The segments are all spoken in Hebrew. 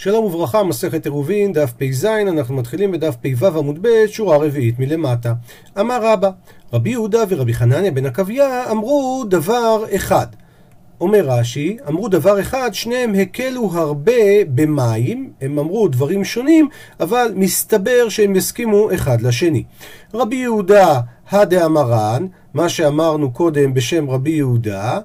שלום וברכה, מסכת עירובין, דף פ"ז, אנחנו מתחילים בדף פ"ו עמוד ב', שורה רביעית מלמטה. אמר רבא, רבי יהודה ורבי חנניה בן עקביה אמרו דבר אחד. אומר רש"י, אמרו דבר אחד, שניהם הקלו הרבה במים, הם אמרו דברים שונים, אבל מסתבר שהם יסכימו אחד לשני. רבי יהודה הדאמרן, מה שאמרנו קודם בשם רבי יהודה,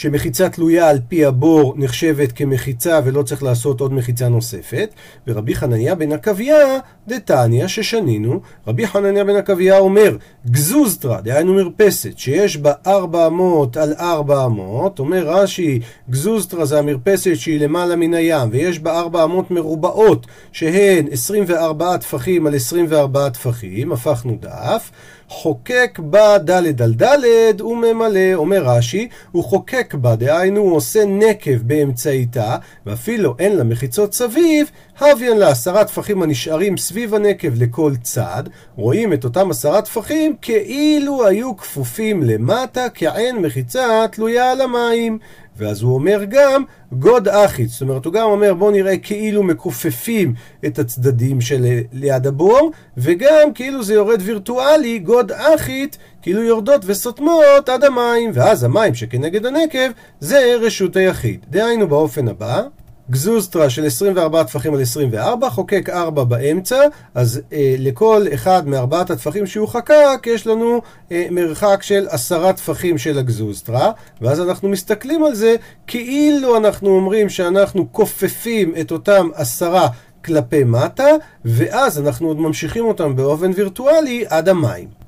שמחיצה תלויה על פי הבור נחשבת כמחיצה ולא צריך לעשות עוד מחיצה נוספת, ורבי חנניה בן עקביה דתניא ששנינו, רבי חנניה בן עקביה אומר גזוזתרא, דהיינו מרפסת, שיש בה 400 על 400, אומר רש"י גזוזתרא זה המרפסת שהיא למעלה מן הים, ויש בה 400 מרובעות שהן 24 טפחים על 24 טפחים, הפכנו דף, חוקק בה דלת על דלת וממלא, אומר רש"י, הוא חוקק בה, דהיינו הוא עושה נקב באמצעיתה, ואפילו אין לה מחיצות סביב, הביאן לה עשרה טפחים הנשארים סביב הנקב לכל צד, רואים את אותם עשרה טפחים כאילו היו כפופים למטה כעין מחיצה תלויה על המים. ואז הוא אומר גם גוד אחיץ, זאת אומרת הוא גם אומר בוא נראה כאילו מכופפים את הצדדים של ליד הבור, וגם כאילו זה יורד וירטואלי, גוד אחית, כאילו יורדות וסותמות עד המים, ואז המים שכנגד הנקב זה רשות היחיד. דהיינו באופן הבא גזוזטרה של 24 טפחים על 24, חוקק 4 באמצע, אז אה, לכל אחד מארבעת הטפחים שהוא חקק, יש לנו אה, מרחק של עשרה טפחים של הגזוזטרה, ואז אנחנו מסתכלים על זה כאילו אנחנו אומרים שאנחנו כופפים את אותם עשרה כלפי מטה, ואז אנחנו עוד ממשיכים אותם באופן וירטואלי עד המים.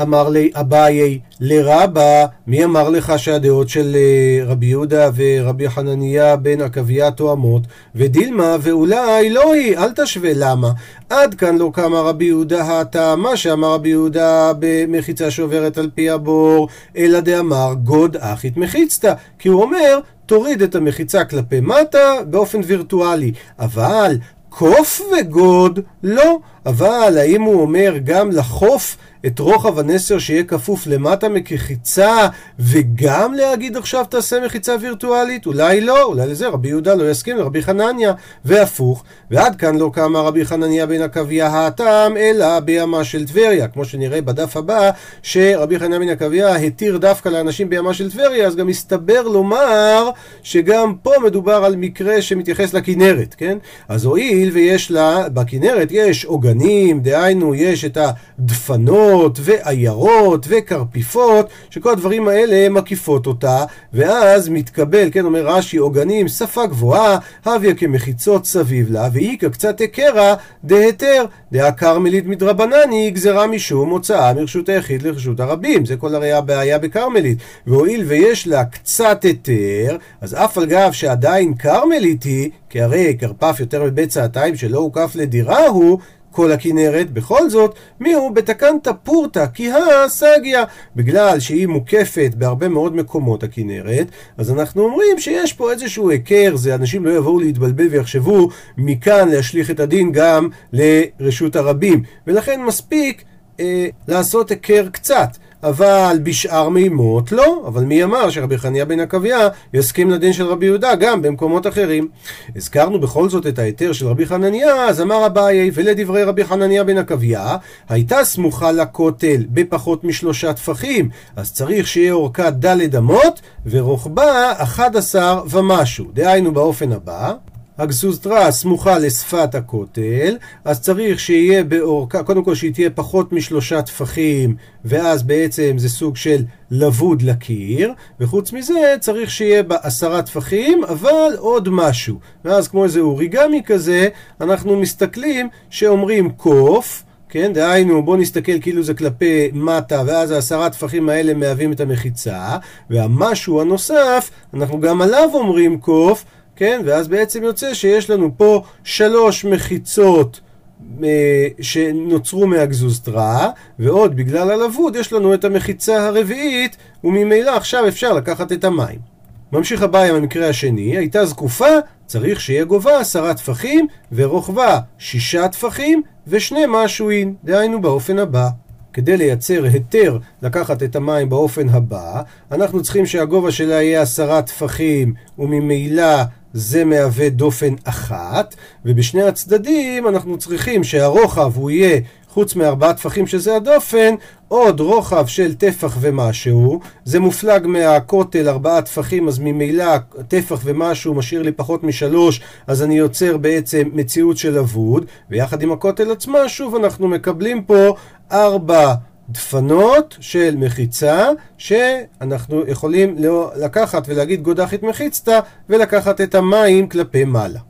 אמר לי אביי לרבה, מי אמר לך שהדעות של אה, רבי יהודה ורבי חנניה בן עקביה תואמות? ודילמה ואולי לא היא, אל תשווה למה. עד כאן לא קמה רבי יהודה הטה, מה שאמר רבי יהודה במחיצה שעוברת על פי הבור, אלא דאמר גוד אחית מחיצתא, כי הוא אומר תוריד את המחיצה כלפי מטה באופן וירטואלי, אבל קוף וגוד לא, אבל האם הוא אומר גם לחוף את רוחב הנסר שיהיה כפוף למטה מכחיצה, וגם להגיד עכשיו תעשה מחיצה וירטואלית? אולי לא, אולי לזה רבי יהודה לא יסכים לרבי חנניה, והפוך. ועד כאן לא קמה רבי חנניה בן עקביה האטם, אלא בימה של טבריה. כמו שנראה בדף הבא, שרבי חנניה בן עקביה התיר דווקא לאנשים בימה של טבריה, אז גם מסתבר לומר שגם פה מדובר על מקרה שמתייחס לכנרת, כן? אז הואיל ויש לה, בכנרת יש עוגנים, דהיינו יש את הדפנות, ועיירות וקרפיפות, שכל הדברים האלה מקיפות אותה, ואז מתקבל, כן אומר רש"י, עוגנים, שפה גבוהה, הביה כמחיצות סביב לה, ואיכא קצת הכרה דהיתר, דעה כרמלית מדרבנני, גזרה משום הוצאה מרשות היחיד לרשות הרבים. זה כל הרי הבעיה בכרמלית. והואיל ויש לה קצת היתר, אז אף על גב שעדיין כרמלית היא, כי הרי כרפף יותר מבצעתיים שלא הוקף לדירה הוא, כל הכנרת, בכל זאת, מי הוא בתקנתא פורתא, כי הסגיה. בגלל שהיא מוקפת בהרבה מאוד מקומות הכנרת, אז אנחנו אומרים שיש פה איזשהו היכר, זה אנשים לא יבואו להתבלבל ויחשבו מכאן להשליך את הדין גם לרשות הרבים. ולכן מספיק אה, לעשות היכר קצת. אבל בשאר מימות לא, אבל מי אמר שרבי חניה בן עקביה יסכים לדין של רבי יהודה גם במקומות אחרים. הזכרנו בכל זאת את ההיתר של רבי חנניה, אז אמר אביי, ולדברי רבי חנניה בן עקביה, הייתה סמוכה לכותל בפחות משלושה טפחים, אז צריך שיהיה אורכה ד' אמות, ורוחבה 11 ומשהו. דהיינו באופן הבא, הגזוזתרה סמוכה לשפת הכותל, אז צריך שיהיה באורכה, קודם כל שהיא תהיה פחות משלושה טפחים, ואז בעצם זה סוג של לבוד לקיר, וחוץ מזה צריך שיהיה בה עשרה טפחים, אבל עוד משהו. ואז כמו איזה אוריגמי כזה, אנחנו מסתכלים שאומרים קוף, כן, דהיינו, בואו נסתכל כאילו זה כלפי מטה, ואז העשרה טפחים האלה מהווים את המחיצה, והמשהו הנוסף, אנחנו גם עליו אומרים קוף, כן? ואז בעצם יוצא שיש לנו פה שלוש מחיצות אה, שנוצרו מהגזוזתרה, ועוד בגלל הלבוד יש לנו את המחיצה הרביעית, וממילא עכשיו אפשר לקחת את המים. ממשיך הבא עם המקרה השני, הייתה זקופה, צריך שיהיה גובה עשרה טפחים, ורוחבה שישה טפחים, ושני משהוין, דהיינו באופן הבא. כדי לייצר היתר לקחת את המים באופן הבא, אנחנו צריכים שהגובה שלה יהיה עשרה טפחים, וממילא זה מהווה דופן אחת, ובשני הצדדים אנחנו צריכים שהרוחב הוא יהיה חוץ מארבעה טפחים שזה הדופן, עוד רוחב של טפח ומשהו, זה מופלג מהכותל ארבעה טפחים, אז ממילא טפח ומשהו משאיר לי פחות משלוש, אז אני יוצר בעצם מציאות של אבוד, ויחד עם הכותל עצמה, שוב אנחנו מקבלים פה ארבע דפנות של מחיצה, שאנחנו יכולים לקחת ולהגיד גודחית מחיצתא, ולקחת את המים כלפי מעלה.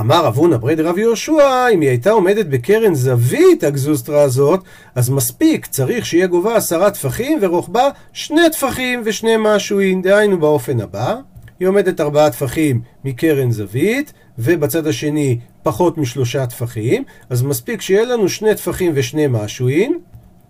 אמר אבונה ברי דרב יהושע, אם היא הייתה עומדת בקרן זווית הגזוסטרה הזאת, אז מספיק, צריך שיהיה גובה עשרה טפחים ורוחבה שני טפחים ושני משהוין, דהיינו באופן הבא. היא עומדת ארבעה טפחים מקרן זווית, ובצד השני פחות משלושה טפחים, אז מספיק שיהיה לנו שני טפחים ושני משהוין.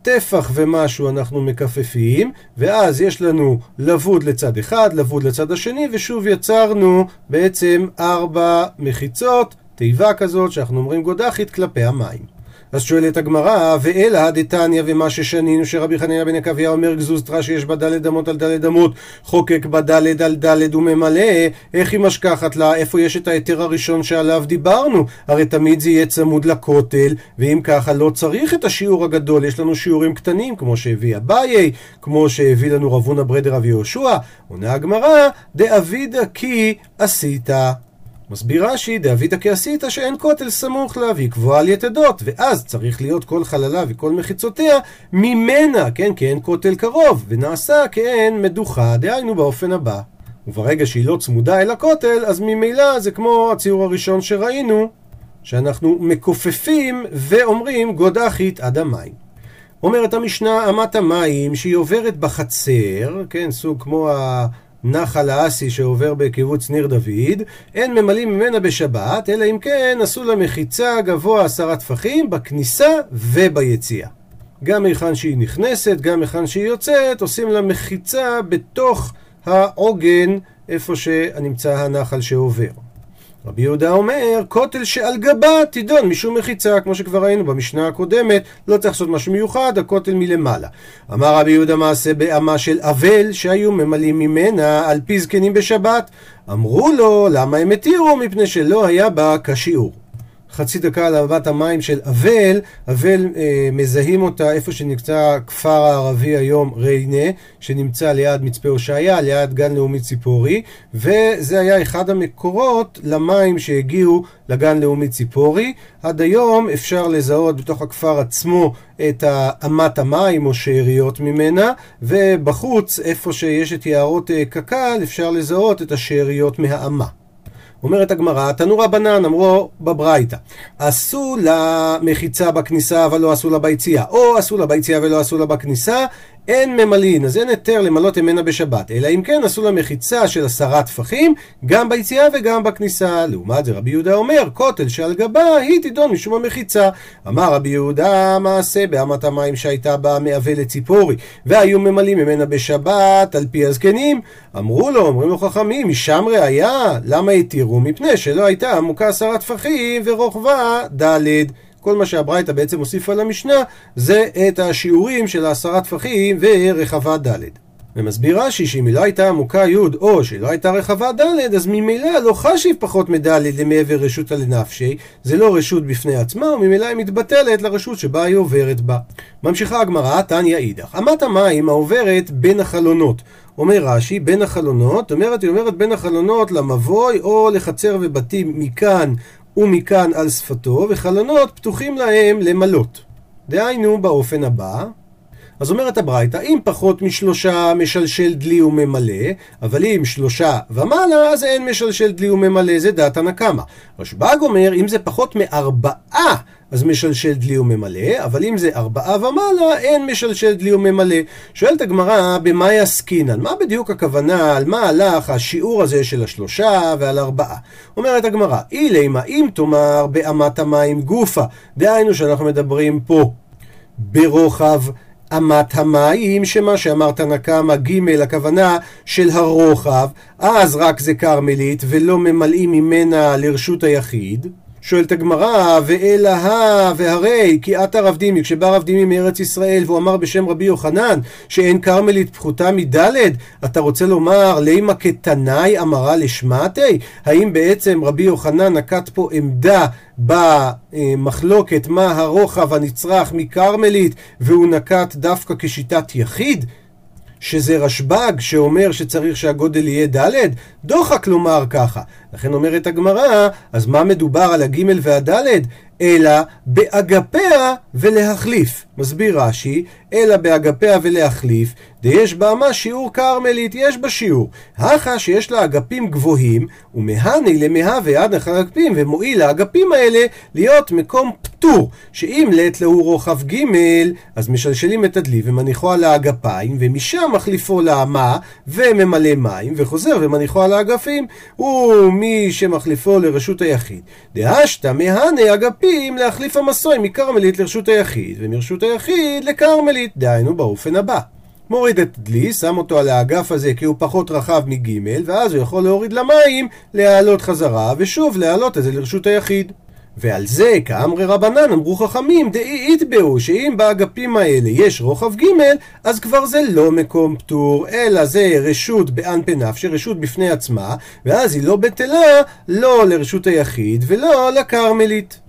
טפח ומשהו אנחנו מכפפים, ואז יש לנו לבוד לצד אחד, לבוד לצד השני, ושוב יצרנו בעצם ארבע מחיצות, תיבה כזאת שאנחנו אומרים גודחית כלפי המים. אז שואלת הגמרא, ואלא דתניא ומה ששנינו שרבי חנינא בן עקביא אומר גזוזתרא שיש בה דלת אמות על דלת אמות, חוקק בה דלת על דלת וממלא, איך היא משכחת לה? איפה יש את ההיתר הראשון שעליו דיברנו? הרי תמיד זה יהיה צמוד לכותל, ואם ככה לא צריך את השיעור הגדול, יש לנו שיעורים קטנים, כמו שהביא אביי, כמו שהביא לנו רבונה ברדר אבי יהושע, עונה הגמרא, דאבידא כי עשית. מסביר רש"י, דאבידא כעשית שאין כותל סמוך לה, והיא קבועה על יתדות, ואז צריך להיות כל חללה וכל מחיצותיה ממנה, כן, כי אין כותל קרוב, ונעשה כאין מדוחה, דהיינו באופן הבא. וברגע שהיא לא צמודה אל הכותל, אז ממילא זה כמו הציור הראשון שראינו, שאנחנו מכופפים ואומרים גודחית עד המים. אומרת המשנה, אמת המים שהיא עוברת בחצר, כן, סוג כמו ה... נחל האסי שעובר בקיבוץ ניר דוד, אין ממלאים ממנה בשבת, אלא אם כן עשו לה מחיצה גבוה עשרה טפחים בכניסה וביציאה. גם היכן שהיא נכנסת, גם היכן שהיא יוצאת, עושים לה מחיצה בתוך העוגן, איפה שנמצא הנחל שעובר. רבי יהודה אומר, כותל שעל גבה תידון משום מחיצה, כמו שכבר ראינו במשנה הקודמת, לא צריך לעשות משהו מיוחד, הכותל מלמעלה. אמר רבי יהודה מעשה באמה של אבל, שהיו ממלאים ממנה על פי זקנים בשבת. אמרו לו, למה הם התירו? מפני שלא היה בה כשיעור. חצי דקה על אהבת המים של אבל, אבל אה, מזהים אותה איפה שנמצא כפר הערבי היום ריינה, שנמצא ליד מצפה הושעיה, ליד גן לאומי ציפורי, וזה היה אחד המקורות למים שהגיעו לגן לאומי ציפורי. עד היום אפשר לזהות בתוך הכפר עצמו את אמת המים או שאריות ממנה, ובחוץ, איפה שיש את יערות אה, קק"ל, אפשר לזהות את השאריות מהאמה. אומרת הגמרא, תנו רבנן, אמרו בברייתא, עשו לה מחיצה בכניסה אבל לא עשו לה ביציאה, או עשו לה ביציאה ולא עשו לה בכניסה, אין ממלאין, אז אין היתר למלות ממנה בשבת, אלא אם כן עשו לה מחיצה של עשרה טפחים, גם ביציאה וגם בכניסה. לעומת זה רבי יהודה אומר, כותל שעל גבה היא תידון משום המחיצה. אמר רבי יהודה, מעשה באמת המים שהייתה בה מעווה לציפורי, והיו ממלאים ממנה בשבת על פי הזקנים. אמרו לו, אומרים לו חכמים, משם ראיה, למה התירו? מפני שלא הייתה עמוקה עשרה טפחים ורוחבה ד'. כל מה שהברייתא בעצם הוסיפה למשנה זה את השיעורים של העשרה טפחים ורחבה ד'. ומסביר רש"י שאם היא לא הייתה עמוקה י' או שהיא לא הייתה רחבה ד', אז ממילא לא חשיב פחות מד' למעבר רשותא לנפשי, זה לא רשות בפני עצמה, וממילא היא מתבטלת לרשות שבה היא עוברת בה. ממשיכה הגמרא, תניא אידך, אמת המים העוברת בין החלונות. אומר רש"י, בין החלונות, אומרת, היא אומרת בין החלונות למבוי או לחצר ובתים מכאן ומכאן על שפתו, וחלונות פתוחים להם למלות. דהיינו באופן הבא, אז אומרת הברייתא, אם פחות משלושה משלשל דלי וממלא, אבל אם שלושה ומעלה, אז אין משלשל דלי וממלא, זה דעת הנקמה. רשב"ג אומר, אם זה פחות מארבעה, אז משלשל דלי וממלא, אבל אם זה ארבעה ומעלה, אין משלשל דלי וממלא. שואלת הגמרא, במה יעסקינן? מה בדיוק הכוונה, על מה הלך השיעור הזה של השלושה ועל ארבעה? אומרת הגמרא, אילימה אם תאמר באמת המים גופה, דהיינו שאנחנו מדברים פה ברוחב אמת המים, שמה שאמרת נקמה ג' הכוונה של הרוחב, אז רק זה כרמלית ולא ממלאים ממנה לרשות היחיד. שואלת הגמרא, ואלא הא והרי כי עתה רב דימי, כשבא רב דימי מארץ ישראל והוא אמר בשם רבי יוחנן שאין כרמלית פחותה מדלת, אתה רוצה לומר לימה כתנאי אמרה לשמעתי? האם בעצם רבי יוחנן נקט פה עמדה במחלוקת מה הרוחב הנצרך מכרמלית והוא נקט דווקא כשיטת יחיד? שזה רשב"ג שאומר שצריך שהגודל יהיה ד', דוחק לומר ככה. לכן אומרת הגמרא, אז מה מדובר על הג' והד'? אלא באגפיה ולהחליף. מסביר רש"י, אלא באגפיה ולהחליף, דיש באמה שיעור כרמלית, יש בה שיעור. הכה שיש לה אגפים גבוהים, ומהני למהווה עד אחר אגפים, ומועיל לאגפים האלה להיות מקום פטור, שאם לית להו רוחב ג', אז משלשלים את הדלי ומניחו על האגפיים, ומשם מחליפו לאמה, וממלא מים, וחוזר ומניחו על האגפים, ומי שמחליפו לרשות היחיד. דהשתא מהני אגפים להחליף המסוי מכרמלית לרשות היחיד, ומרשות היחיד לכרמלית, דהיינו באופן הבא. מוריד את דלי, שם אותו על האגף הזה כי הוא פחות רחב מג' ואז הוא יכול להוריד למים, להעלות חזרה, ושוב להעלות את זה לרשות היחיד. ועל זה, כאמרי רבנן, אמרו חכמים, דאי יתבעו, שאם באגפים האלה יש רוחב ג', אז כבר זה לא מקום פטור, אלא זה רשות באנפי נפשי, רשות בפני עצמה, ואז היא לא בטלה, לא לרשות היחיד ולא לכרמלית.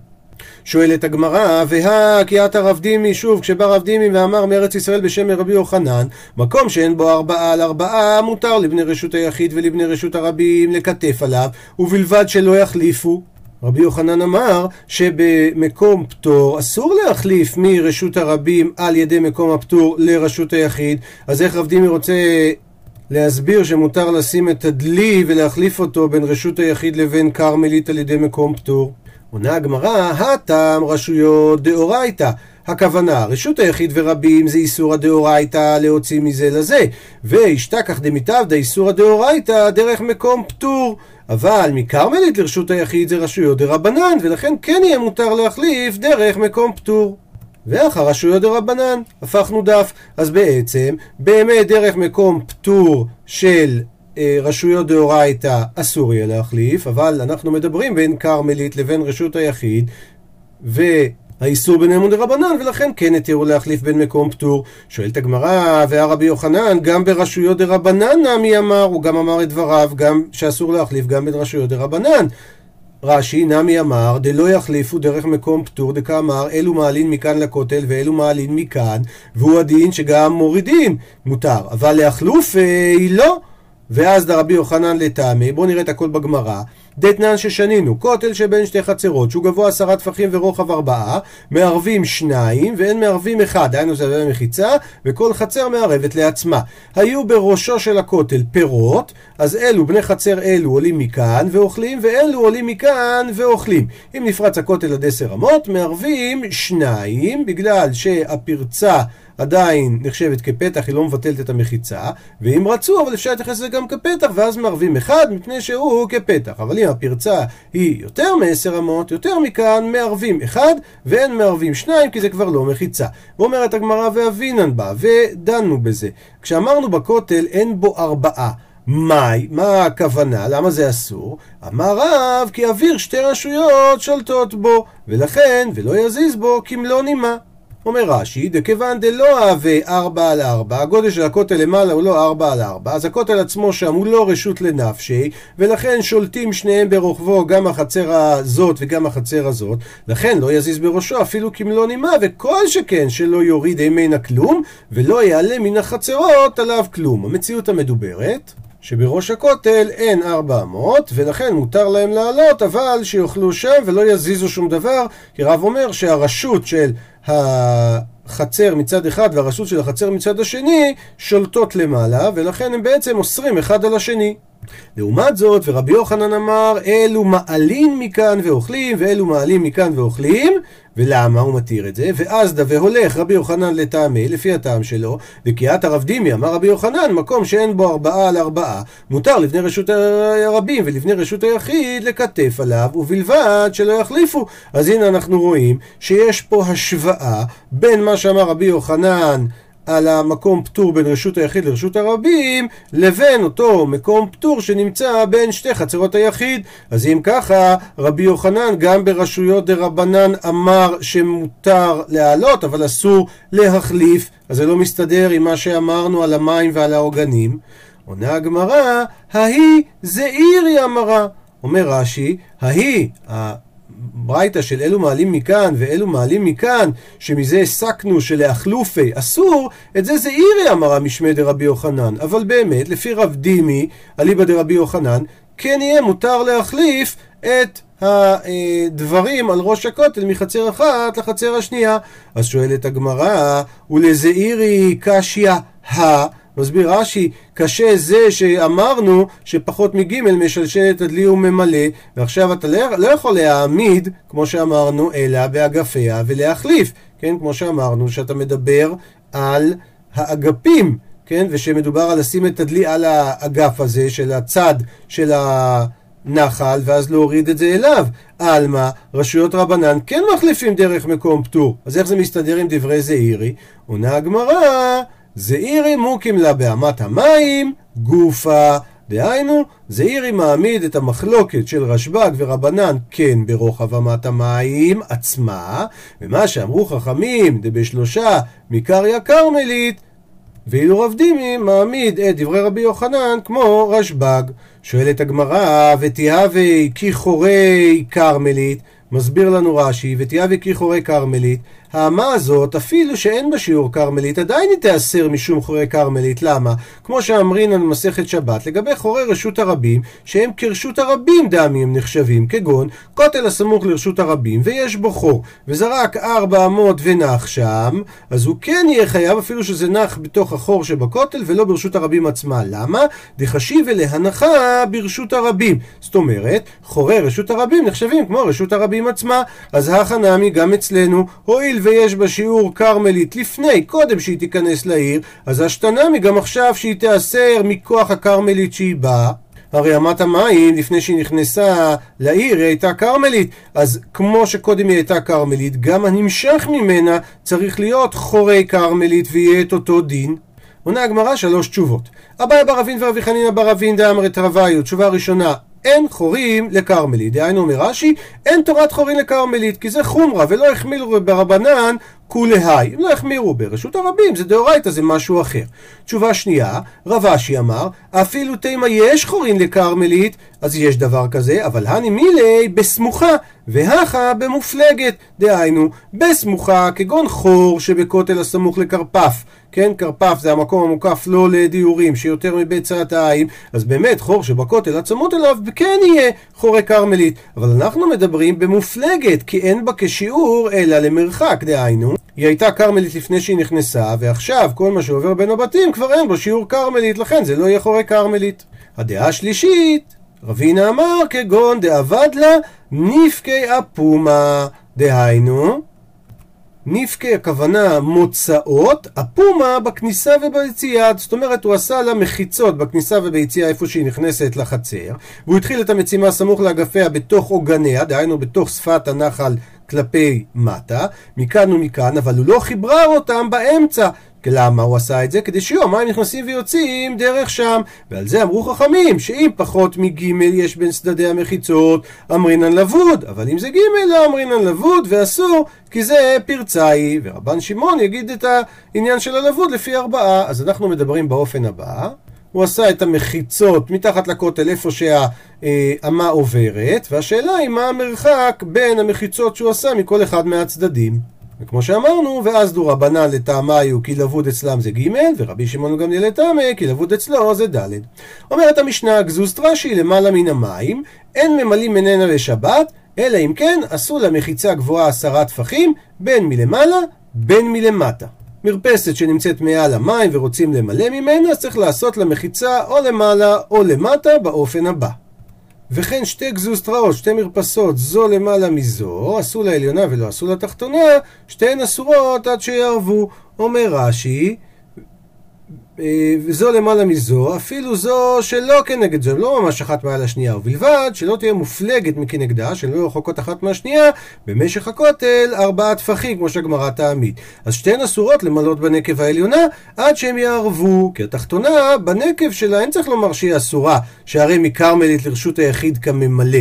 שואלת הגמרא, והא עתה רב דימי, שוב, כשבא רב דימי ואמר מארץ ישראל בשם רבי יוחנן, מקום שאין בו ארבעה על ארבעה, מותר לבני רשות היחיד ולבני רשות הרבים לקטף עליו, ובלבד שלא יחליפו. רבי יוחנן אמר שבמקום פטור אסור להחליף מרשות הרבים על ידי מקום הפטור לרשות היחיד, אז איך רב דימי רוצה להסביר שמותר לשים את הדלי ולהחליף אותו בין רשות היחיד לבין כרמלית על ידי מקום פטור? עונה הגמרא, הטעם רשויות דאורייתא. הכוונה, רשות היחיד ורבים זה איסור הדאורייתא להוציא מזה לזה, והשתכח דמיטב איסור הדאורייתא דרך מקום פטור. אבל מכרמלית לרשות היחיד זה רשויות דרבנן, ולכן כן יהיה מותר להחליף דרך מקום פטור. ואחר רשויות דרבנן, הפכנו דף. אז בעצם, באמת דרך מקום פטור של רשויות דאורייתא אסור יהיה להחליף, אבל אנחנו מדברים בין כרמלית לבין רשות היחיד, והאיסור ביניהם הוא דרבנן, ולכן כן התירו להחליף בין מקום פטור. שואלת הגמרא, והרבי יוחנן, גם ברשויות דרבנן נמי אמר, הוא גם אמר את דבריו, גם שאסור להחליף גם בין רשויות דרבנן. רש"י נמי אמר דלא יחליפו דרך מקום פטור דקאמר אלו מעלין מכאן לכותל ואלו מעלין מכאן והוא הדין שגם מורידים מותר אבל להחלוף אה, לא ואז דרבי יוחנן לטעמי, בואו נראה את הכל בגמרא. דתנן ששנינו, כותל שבין שתי חצרות, שהוא גבוה עשרה טפחים ורוחב ארבעה, מערבים שניים ואין מערבים אחד, דהיינו זה מחיצה, וכל חצר מערבת לעצמה. היו בראשו של הכותל פירות, אז אלו, בני חצר אלו עולים מכאן ואוכלים, ואלו עולים מכאן ואוכלים. אם נפרץ הכותל עד עשר אמות, מערבים שניים, בגלל שהפרצה עדיין נחשבת כפתח, היא לא מבטלת את המחיצה, ואם רצו, אבל אפשר להתייחס לזה גם כפתח, ואז מערבים אחד, מפני שהוא כפתח. אבל אם הפרצה היא יותר מעשר אמות, יותר מכאן, מערבים אחד, ואין מערבים שניים, כי זה כבר לא מחיצה. ואומרת הגמרא ואבינן בה, ודנו בזה. כשאמרנו בכותל אין בו ארבעה. מאי, מה הכוונה? למה זה אסור? אמר רב, כי אוויר שתי רשויות שולטות בו, ולכן, ולא יזיז בו כמלוא נימה. אומר רש"י, דכיוון דלא אהבה ארבע על ארבע, הגודל של הכותל למעלה הוא לא ארבע על ארבע, אז הכותל עצמו שם הוא לא רשות לנפשי, ולכן שולטים שניהם ברוחבו, גם החצר הזאת וגם החצר הזאת, לכן לא יזיז בראשו אפילו כמלוא נימה, וכל שכן שלא יוריד ממנה כלום, ולא יעלה מן החצרות עליו כלום. המציאות המדוברת שבראש הכותל אין ארבע אמות, ולכן מותר להם לעלות, אבל שיאכלו שם ולא יזיזו שום דבר, כי רב אומר שהרשות של החצר מצד אחד והרשות של החצר מצד השני שולטות למעלה, ולכן הם בעצם אוסרים אחד על השני. לעומת זאת, ורבי יוחנן אמר, אלו מעלים מכאן ואוכלים, ואלו מעלים מכאן ואוכלים, ולמה הוא מתיר את זה? ואז דווה הולך רבי יוחנן לטעמי, לפי הטעם שלו, וקיאת הרב דימי, אמר רבי יוחנן, מקום שאין בו ארבעה על ארבעה, מותר לבני רשות הרבים ולבני רשות היחיד לקטף עליו, ובלבד שלא יחליפו. אז הנה אנחנו רואים שיש פה השוואה בין מה שאמר רבי יוחנן על המקום פטור בין רשות היחיד לרשות הרבים, לבין אותו מקום פטור שנמצא בין שתי חצרות היחיד. אז אם ככה, רבי יוחנן גם ברשויות דה רבנן אמר שמותר להעלות, אבל אסור להחליף, אז זה לא מסתדר עם מה שאמרנו על המים ועל העוגנים. עונה הגמרא, ההיא זעירי אמרה. אומר רש"י, ההיא, ברייתא של אלו מעלים מכאן ואלו מעלים מכאן, שמזה הסקנו שלאכלופי אסור, את זה זה אירי אמרה משמי דרבי יוחנן. אבל באמת, לפי רב דימי, אליבא דרבי יוחנן, כן יהיה מותר להחליף את הדברים על ראש הכותל מחצר אחת לחצר השנייה. אז שואלת הגמרא, ולזעירי קשיא ה... מסביר רש"י, קשה זה שאמרנו שפחות מג' משלשלת הדלי וממלא, ועכשיו אתה לא, לא יכול להעמיד, כמו שאמרנו, אלא באגפיה ולהחליף, כן? כמו שאמרנו, שאתה מדבר על האגפים, כן? ושמדובר על לשים את הדלי על האגף הזה של הצד של הנחל, ואז להוריד את זה אליו. עלמא, רשויות רבנן כן מחליפים דרך מקום פטור. אז איך זה מסתדר עם דברי זעירי? עונה הגמרא זעירי מוקים לה באמת המים, גופה. דהיינו, זעירי מעמיד את המחלוקת של רשב"ג ורבנן כן ברוחב אמת המים עצמה, ומה שאמרו חכמים דבשלושה מקריא כרמלית, ואילו רב דימי מעמיד את דברי רבי יוחנן כמו רשב"ג. שואלת הגמרא, ותיהווה כי חורי כרמלית, מסביר לנו רש"י, ותיהווה כי חורי כרמלית, האמה הזאת, אפילו שאין בה שיעור כרמלית, עדיין היא תיאסר משום חורי כרמלית. למה? כמו שאמרין על מסכת שבת, לגבי חורי רשות הרבים, שהם כרשות הרבים דמי הם נחשבים, כגון כותל הסמוך לרשות הרבים, ויש בו חור, וזרק ארבע אמות ונח שם, אז הוא כן יהיה חייב אפילו שזה נח בתוך החור שבכותל, ולא ברשות הרבים עצמה. למה? דחשיב להנחה ברשות הרבים. זאת אומרת, חורי רשות הרבים נחשבים כמו רשות הרבים עצמה. אז הכנמי גם אצלנו, הואיל ויש בה שיעור כרמלית לפני, קודם שהיא תיכנס לעיר, אז השתנמי גם עכשיו שהיא תיאסר מכוח הכרמלית שהיא באה. הרי אמת המים, לפני שהיא נכנסה לעיר, היא הייתה כרמלית. אז כמו שקודם היא הייתה כרמלית, גם הנמשך ממנה צריך להיות חורי כרמלית, ויהיה את אותו דין. עונה הגמרא שלוש תשובות. אביי ברבין ורבי חנינא ברבין דאמרת רביו. תשובה ראשונה, אין חורים לכרמלית. דהיינו אומר רש"י, אין תורת חורים לכרמלית, כי זה חומרה, ולא החמילו ברבנן כולהי. אם לא החמירו ברשות הרבים, זה דאורייתא, זה משהו אחר. תשובה שנייה, רב אשי אמר, אפילו תימא יש חורים לכרמלית, אז יש דבר כזה, אבל הני מילי בסמוכה, והכה במופלגת. דהיינו, בסמוכה, כגון חור שבכותל הסמוך לכרפף. כן, כרפף זה המקום המוקף לא לדיורים, שיותר מבית צעתיים, אז באמת חור שבכותל הצמוד אליו כן יהיה חורי כרמלית. אבל אנחנו מדברים במופלגת, כי אין בה כשיעור אלא למרחק, דהיינו. היא הייתה כרמלית לפני שהיא נכנסה, ועכשיו כל מה שעובר בין הבתים כבר אין בו שיעור כרמלית, לכן זה לא יהיה חורי כרמלית. הדעה השלישית, רבינה אמר כגון דאבד לה נפקי אפומה, דהיינו נפקי הכוונה מוצאות, הפומה בכניסה וביציאה. זאת אומרת, הוא עשה לה מחיצות בכניסה וביציאה איפה שהיא נכנסת לחצר, והוא התחיל את המצימה סמוך לאגפיה בתוך עוגניה, דהיינו בתוך שפת הנחל כלפי מטה, מכאן ומכאן, אבל הוא לא חיברה אותם באמצע. למה הוא עשה את זה? כדי שיהיו המים נכנסים ויוצאים דרך שם. ועל זה אמרו חכמים, שאם פחות מג' יש בין צדדי המחיצות, אמרינן לבוד. אבל אם זה ג' לא אמרינן לבוד, ואסור, כי זה פרצה היא. ורבן שמעון יגיד את העניין של הלבוד לפי ארבעה. אז אנחנו מדברים באופן הבא. הוא עשה את המחיצות מתחת לכותל איפה שהאמה עוברת, והשאלה היא מה המרחק בין המחיצות שהוא עשה מכל אחד מהצדדים. וכמו שאמרנו, ואז דו רבנן לטעמיו כי לבוד אצלם זה ג' ורבי שמעון גם לטעמי כי לבוד אצלו זה ד'. אומרת המשנה, גזוז טרשי למעלה מן המים, אין ממלאים ממנה לשבת, אלא אם כן עשו לה מחיצה גבוהה עשרה טפחים, בין מלמעלה, בין מלמטה. מרפסת שנמצאת מעל המים ורוצים למלא ממנה, אז צריך לעשות לה מחיצה או למעלה או למטה באופן הבא. וכן שתי גזוסטראות, שתי מרפסות, זו למעלה מזו, עשו לעליונה ולא עשו לתחתונה, שתיהן אסורות עד שיערבו. אומר רש"י, וזו למעלה מזו, אפילו זו שלא כנגד זו, לא ממש אחת מעל השנייה, ובלבד שלא תהיה מופלגת מכנגדה, שלא רחוקות אחת מהשנייה, במשך הכותל ארבעה טפחים, כמו שהגמרא תעמיד. אז שתיהן אסורות למלות בנקב העליונה, עד שהם יערבו, כי התחתונה, בנקב שלה אין צריך לומר שהיא אסורה, שהרי מכרמלית לרשות היחיד כממלא.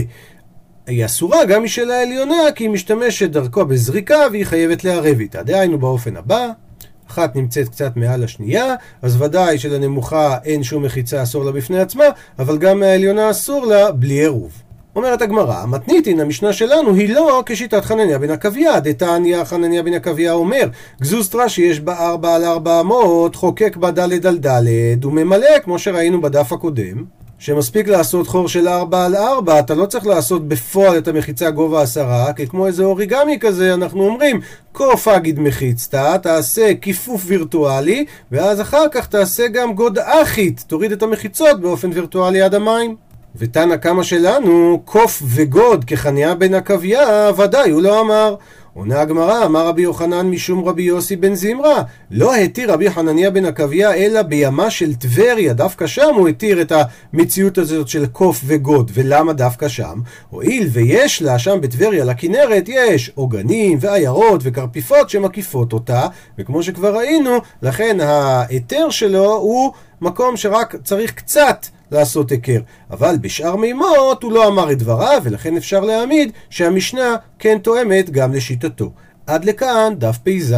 היא אסורה גם משל העליונה, כי היא משתמשת דרכו בזריקה והיא חייבת לערב איתה. דהיינו באופן הבא. אחת נמצאת קצת מעל השנייה, אז ודאי שלנמוכה אין שום מחיצה אסור לה בפני עצמה, אבל גם מהעליונה אסור לה בלי עירוב. אומרת הגמרא, המתניתין, המשנה שלנו, היא לא כשיטת חנניה בן עקביה. דתניא חנניה בן עקביה אומר, גזוסטרה שיש בה ארבע על ארבע אמות, חוקק בה דלת על דלת, וממלא, כמו שראינו בדף הקודם. שמספיק לעשות חור של 4 על 4, אתה לא צריך לעשות בפועל את המחיצה גובה עשרה, כי כמו איזה אוריגמי כזה, אנחנו אומרים, קוף אגיד מחיצתא, תעשה כיפוף וירטואלי, ואז אחר כך תעשה גם גוד אחית, תוריד את המחיצות באופן וירטואלי עד המים. ותנא קמא שלנו, קוף וגוד כחניה בין עקביה, ודאי הוא לא אמר. עונה הגמרא, אמר רבי יוחנן משום רבי יוסי בן זמרה, לא התיר רבי חנניה בן עקביה אלא בימה של טבריה, דווקא שם הוא התיר את המציאות הזאת של קוף וגוד, ולמה דווקא שם? הואיל ויש לה שם בטבריה, לכנרת, יש עוגנים ועיירות וקרפיפות שמקיפות אותה, וכמו שכבר ראינו, לכן ההיתר שלו הוא מקום שרק צריך קצת לעשות היכר. אבל בשאר מימות הוא לא אמר את דבריו, ולכן אפשר להעמיד שהמשנה כן תואמת גם לשיטתו. עד לכאן דף פ"ז.